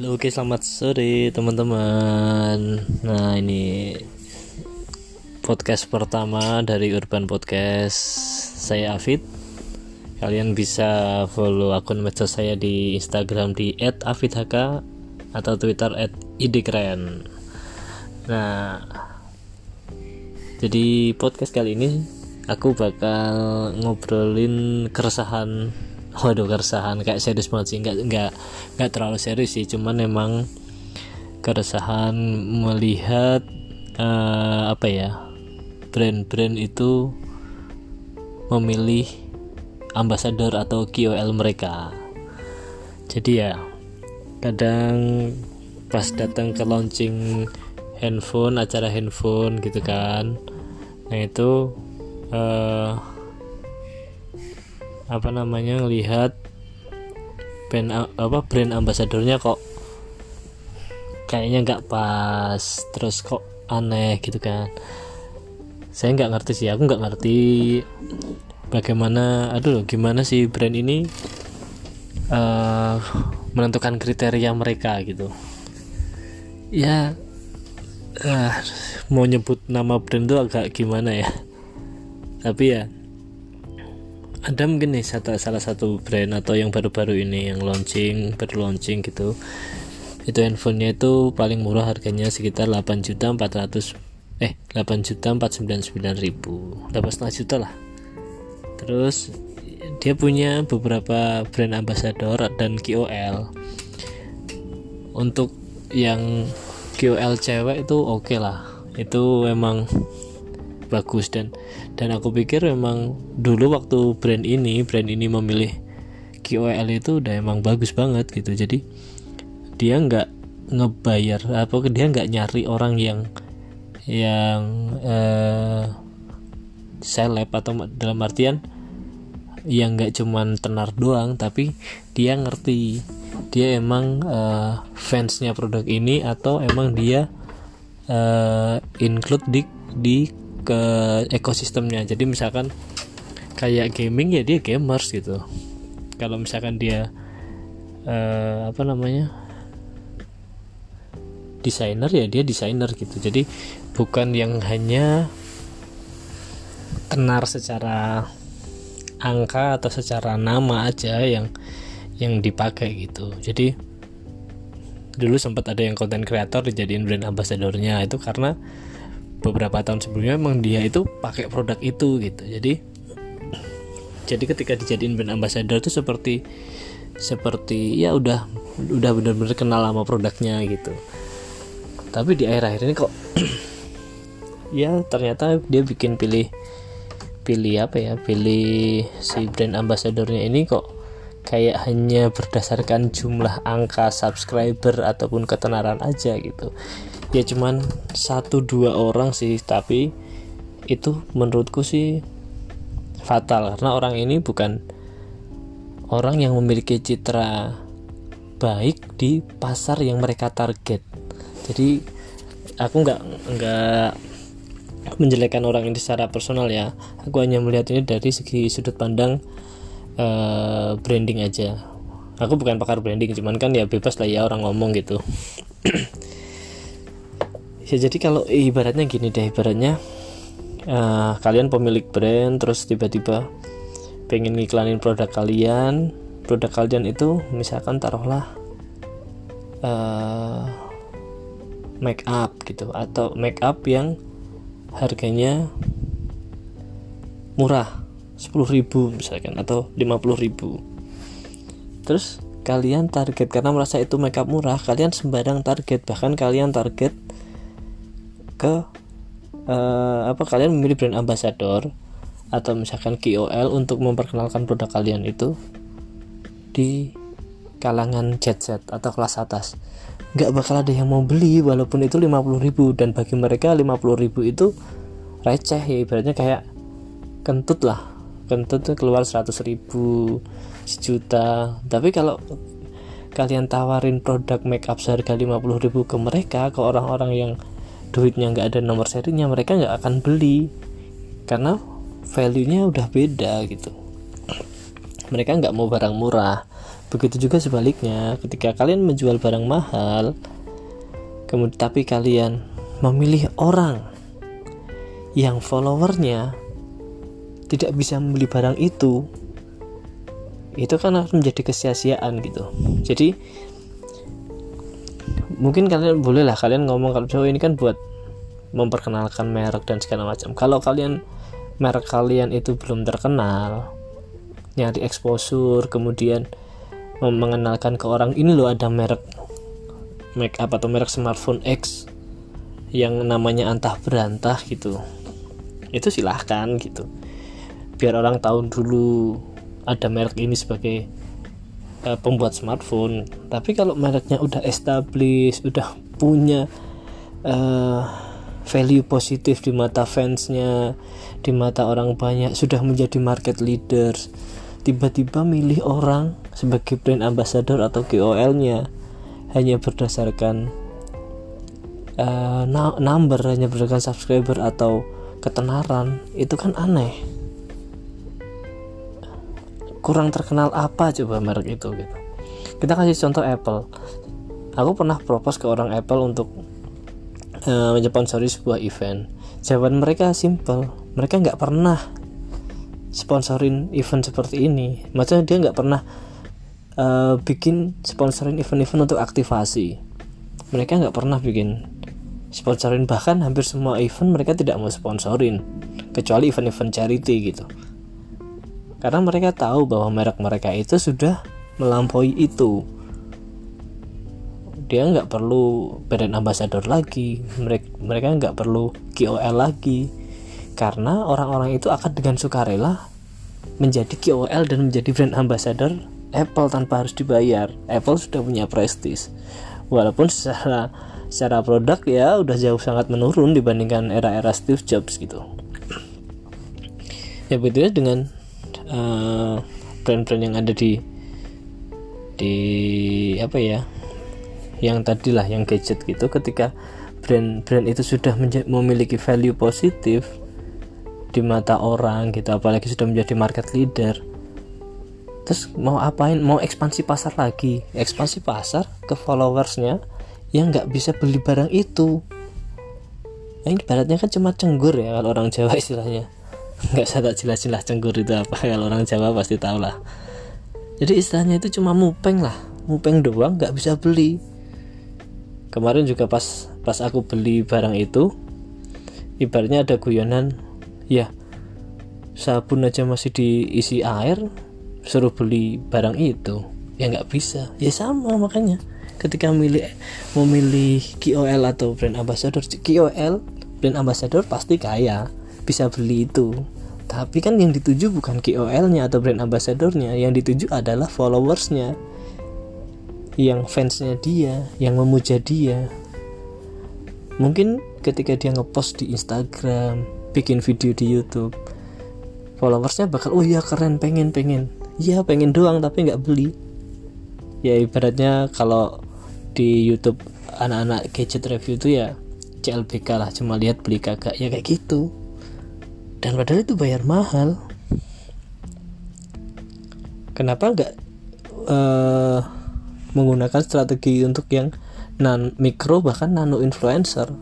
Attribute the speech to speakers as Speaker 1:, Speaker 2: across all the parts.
Speaker 1: Halo, oke selamat sore teman-teman. Nah ini podcast pertama dari Urban Podcast. Saya Afid. Kalian bisa follow akun medsos saya di Instagram di @afidhk atau Twitter @idkeren. Nah, jadi podcast kali ini aku bakal ngobrolin keresahan waduh keresahan. Kayak serius banget sih. Nggak nggak nggak terlalu serius sih. Cuman memang keresahan melihat uh, apa ya brand-brand itu memilih ambasador atau KOL mereka. Jadi ya kadang pas datang ke launching handphone acara handphone gitu kan. Nah itu uh, apa namanya ngelihat brand apa brand ambasadornya kok kayaknya nggak pas terus kok aneh gitu kan. Saya nggak ngerti sih aku nggak ngerti bagaimana aduh gimana sih brand ini uh, menentukan kriteria mereka gitu. Ya uh, mau nyebut nama brand itu agak gimana ya. Tapi ya ada mungkin nih satu, salah satu brand atau yang baru-baru ini yang launching baru launching gitu. Itu handphonenya itu paling murah harganya sekitar 8 juta 400 eh 8 juta 499 ribu. 8,5 juta lah. Terus dia punya beberapa brand ambassador dan KOL untuk yang KOL cewek itu oke okay lah. Itu emang bagus dan dan aku pikir memang dulu waktu brand ini brand ini memilih KOL itu udah emang bagus banget gitu. Jadi dia nggak ngebayar apa dia nggak nyari orang yang yang uh, seleb atau dalam artian yang nggak cuman tenar doang tapi dia ngerti. Dia emang uh, fansnya produk ini atau emang dia uh, include di di ke ekosistemnya. Jadi misalkan kayak gaming ya dia gamers gitu. Kalau misalkan dia uh, apa namanya desainer ya dia desainer gitu. Jadi bukan yang hanya tenar secara angka atau secara nama aja yang yang dipakai gitu. Jadi dulu sempat ada yang konten kreator dijadiin brand ambasadornya itu karena beberapa tahun sebelumnya emang dia itu pakai produk itu gitu. Jadi jadi ketika dijadiin brand ambassador itu seperti seperti ya udah udah benar-benar kenal sama produknya gitu. Tapi di akhir-akhir ini kok ya ternyata dia bikin pilih pilih apa ya pilih si brand ambassadornya ini kok kayak hanya berdasarkan jumlah angka subscriber ataupun ketenaran aja gitu. Ya cuman satu dua orang sih tapi itu menurutku sih fatal. Karena orang ini bukan orang yang memiliki citra baik di pasar yang mereka target. Jadi aku nggak nggak menjelekkan orang ini secara personal ya. Aku hanya melihat ini dari segi sudut pandang uh, branding aja. Aku bukan pakar branding cuman kan ya bebas lah ya orang ngomong gitu. Ya jadi kalau ibaratnya gini deh ibaratnya uh, kalian pemilik brand terus tiba-tiba pengen ngiklanin produk kalian produk kalian itu misalkan taruhlah uh, make up gitu atau make up yang harganya murah 10.000 misalkan atau 50.000 terus kalian target karena merasa itu make up murah kalian sembarang target. Bahkan kalian target ke uh, apa kalian memilih brand ambassador atau misalkan KOL untuk memperkenalkan produk kalian itu di kalangan jet set atau kelas atas. Nggak bakal ada yang mau beli walaupun itu 50.000 dan bagi mereka 50.000 itu receh ya ibaratnya kayak kentut lah kentut tuh keluar 100.000 sejuta. Tapi kalau kalian tawarin produk make up seharga 50.000 ke mereka ke orang-orang yang duitnya nggak ada nomor serinya mereka nggak akan beli. Karena value nya udah beda gitu. Mereka nggak mau barang murah. Begitu juga sebaliknya ketika kalian menjual barang mahal kemudian tapi kalian memilih orang yang followernya tidak bisa membeli barang itu itu kan akan menjadi kesia-siaan gitu. Jadi mungkin kalian boleh lah kalian ngomong kalau ini kan buat memperkenalkan merek dan segala macam. Kalau kalian merek kalian itu belum terkenal nyari exposure kemudian mengenalkan ke orang ini loh ada merek make up atau merek smartphone X yang namanya antah berantah gitu. Itu silahkan gitu biar orang tahu dulu ada merek ini sebagai uh, pembuat smartphone. Tapi kalau mereknya udah established udah punya uh, value positif di mata fansnya di mata orang banyak sudah menjadi market leader tiba-tiba milih orang sebagai brand ambassador atau KOL-nya hanya berdasarkan uh, number hanya berdasarkan subscriber atau ketenaran itu kan aneh kurang terkenal apa coba merek itu gitu. Kita kasih contoh Apple. Aku pernah propose ke orang Apple untuk uh, mensponsori sebuah event. Jawaban mereka simple. Mereka nggak pernah sponsorin event seperti ini. Maksudnya dia nggak pernah uh, bikin sponsorin event-event untuk aktivasi. Mereka nggak pernah bikin sponsorin. Bahkan hampir semua event mereka tidak mau sponsorin. Kecuali event-event charity gitu karena mereka tahu bahwa merek mereka itu sudah melampaui itu dia nggak perlu brand ambassador lagi mereka mereka nggak perlu KOL lagi karena orang-orang itu akan dengan sukarela menjadi KOL dan menjadi brand ambassador Apple tanpa harus dibayar. Apple sudah punya prestis. Walaupun secara secara produk ya udah jauh sangat menurun dibandingkan era-era Steve Jobs gitu. Ya begitu dengan uh, brand-brand yang ada di di apa ya yang tadi lah yang gadget gitu ketika brand-brand itu sudah memiliki value positif di mata orang gitu apalagi sudah menjadi market leader terus mau apain mau ekspansi pasar lagi. Ekspansi pasar ke followersnya yang nggak bisa beli barang itu. Yang ibaratnya kan cuma cenggur ya kalau orang Jawa istilahnya nggak saya tak jelas-jelas cenggur itu apa. Kalau orang Jawa pasti tahu lah. Jadi istilahnya itu cuma mupeng lah. Mupeng doang nggak bisa beli. Kemarin juga pas pas aku beli barang itu ibaratnya ada guyonan. Ya sabun aja masih diisi air suruh beli barang itu. Ya nggak bisa. Ya sama makanya. Ketika milih memilih KOL atau brand ambassador KOL brand ambassador pasti kaya bisa beli itu. Tapi kan yang dituju bukan KOL-nya atau brand ambassadornya. Yang dituju adalah followersnya. Yang fansnya dia yang memuja dia. Mungkin ketika dia ngepost di Instagram bikin video di YouTube followersnya bakal oh iya keren pengen pengen. Iya pengen doang tapi nggak beli. Ya ibaratnya kalau di YouTube anak-anak gadget review itu ya CLBK lah cuma lihat beli kagak. Ya kayak gitu dan padahal itu bayar mahal. Kenapa nggak uh, menggunakan strategi untuk yang non mikro bahkan nano influencer?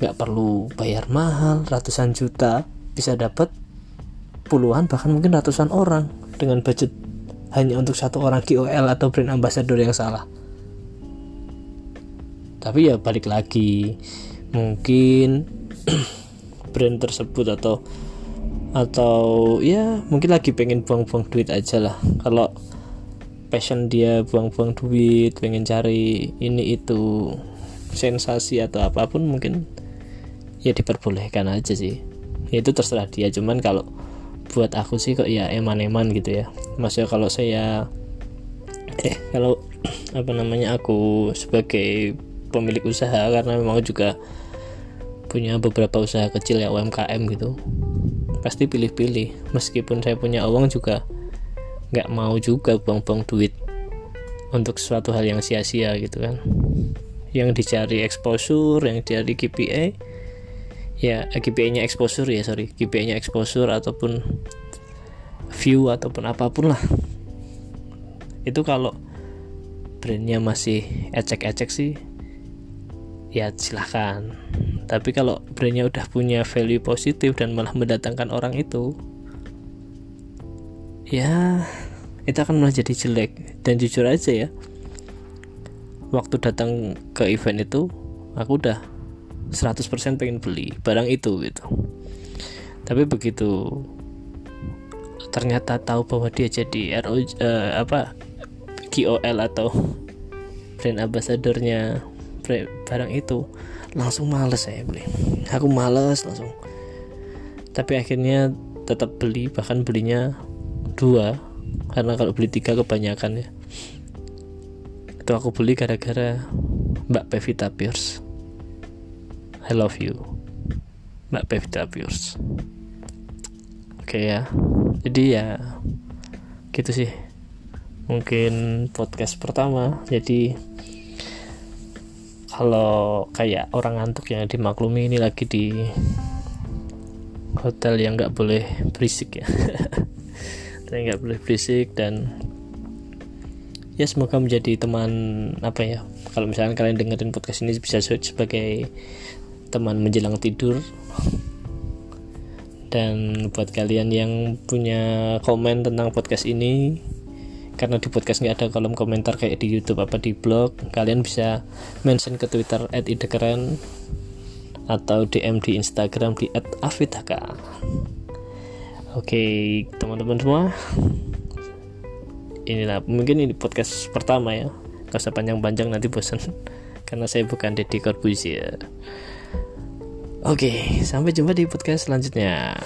Speaker 1: Nggak perlu bayar mahal ratusan juta bisa dapat puluhan bahkan mungkin ratusan orang dengan budget hanya untuk satu orang KOL atau brand ambassador yang salah. Tapi ya balik lagi mungkin brand tersebut atau atau ya mungkin lagi pengen buang-buang duit aja lah. Kalau passion dia buang-buang duit pengen cari ini itu sensasi atau apa pun mungkin ya diperbolehkan aja sih. Ya, itu terserah dia. Cuman kalau buat aku sih kok ya eman-eman gitu ya. Maksudnya kalau saya eh kalau apa namanya aku sebagai pemilik usaha karena memang juga punya beberapa usaha kecil ya UMKM gitu. Pasti pilih-pilih. Meskipun saya punya uang juga nggak mau juga buang-buang duit untuk suatu hal yang sia-sia gitu kan. Yang dicari exposure yang dicari KPI ya KPI-nya exposure ya sorry. KPI-nya exposure ataupun view ataupun apa pun lah. Itu kalau brandnya masih ecek-ecek sih ya silahkan. Tapi kalau brandnya udah punya value positif dan malah mendatangkan orang itu ya itu akan malah jadi jelek. Dan jujur aja ya waktu datang ke event itu aku udah 100% pengen beli barang itu gitu. Tapi begitu ternyata tahu bahwa dia jadi RO uh, eh, apa KOL atau brand ambassadornya barang itu langsung males saya beli. Aku males langsung. Tapi akhirnya tetap beli bahkan belinya dua karena kalau beli tiga kebanyakan ya. Itu aku beli gara-gara Mbak Pevita Pierce I love you Mbak Pevita Pierce oke ya jadi ya gitu sih. Mungkin podcast pertama jadi kalau kayak orang ngantuk yang dimaklumi ini lagi di hotel yang nggak boleh berisik ya. Dan nggak boleh berisik dan ya semoga menjadi teman apa ya kalau misalnya kalian dengerin podcast ini bisa sebagai teman menjelang tidur. Dan buat kalian yang punya komen tentang podcast ini karena di podcast nggak ada kolom komentar kayak di YouTube apa di blog kalian bisa mention ke Twitter @idekeren atau DM di Instagram di @afidaka oke teman-teman semua. Inilah mungkin ini podcast pertama ya. Gak usah panjang-panjang nanti bosan karena saya bukan Deddy Corbuzier. Oke sampai jumpa di podcast selanjutnya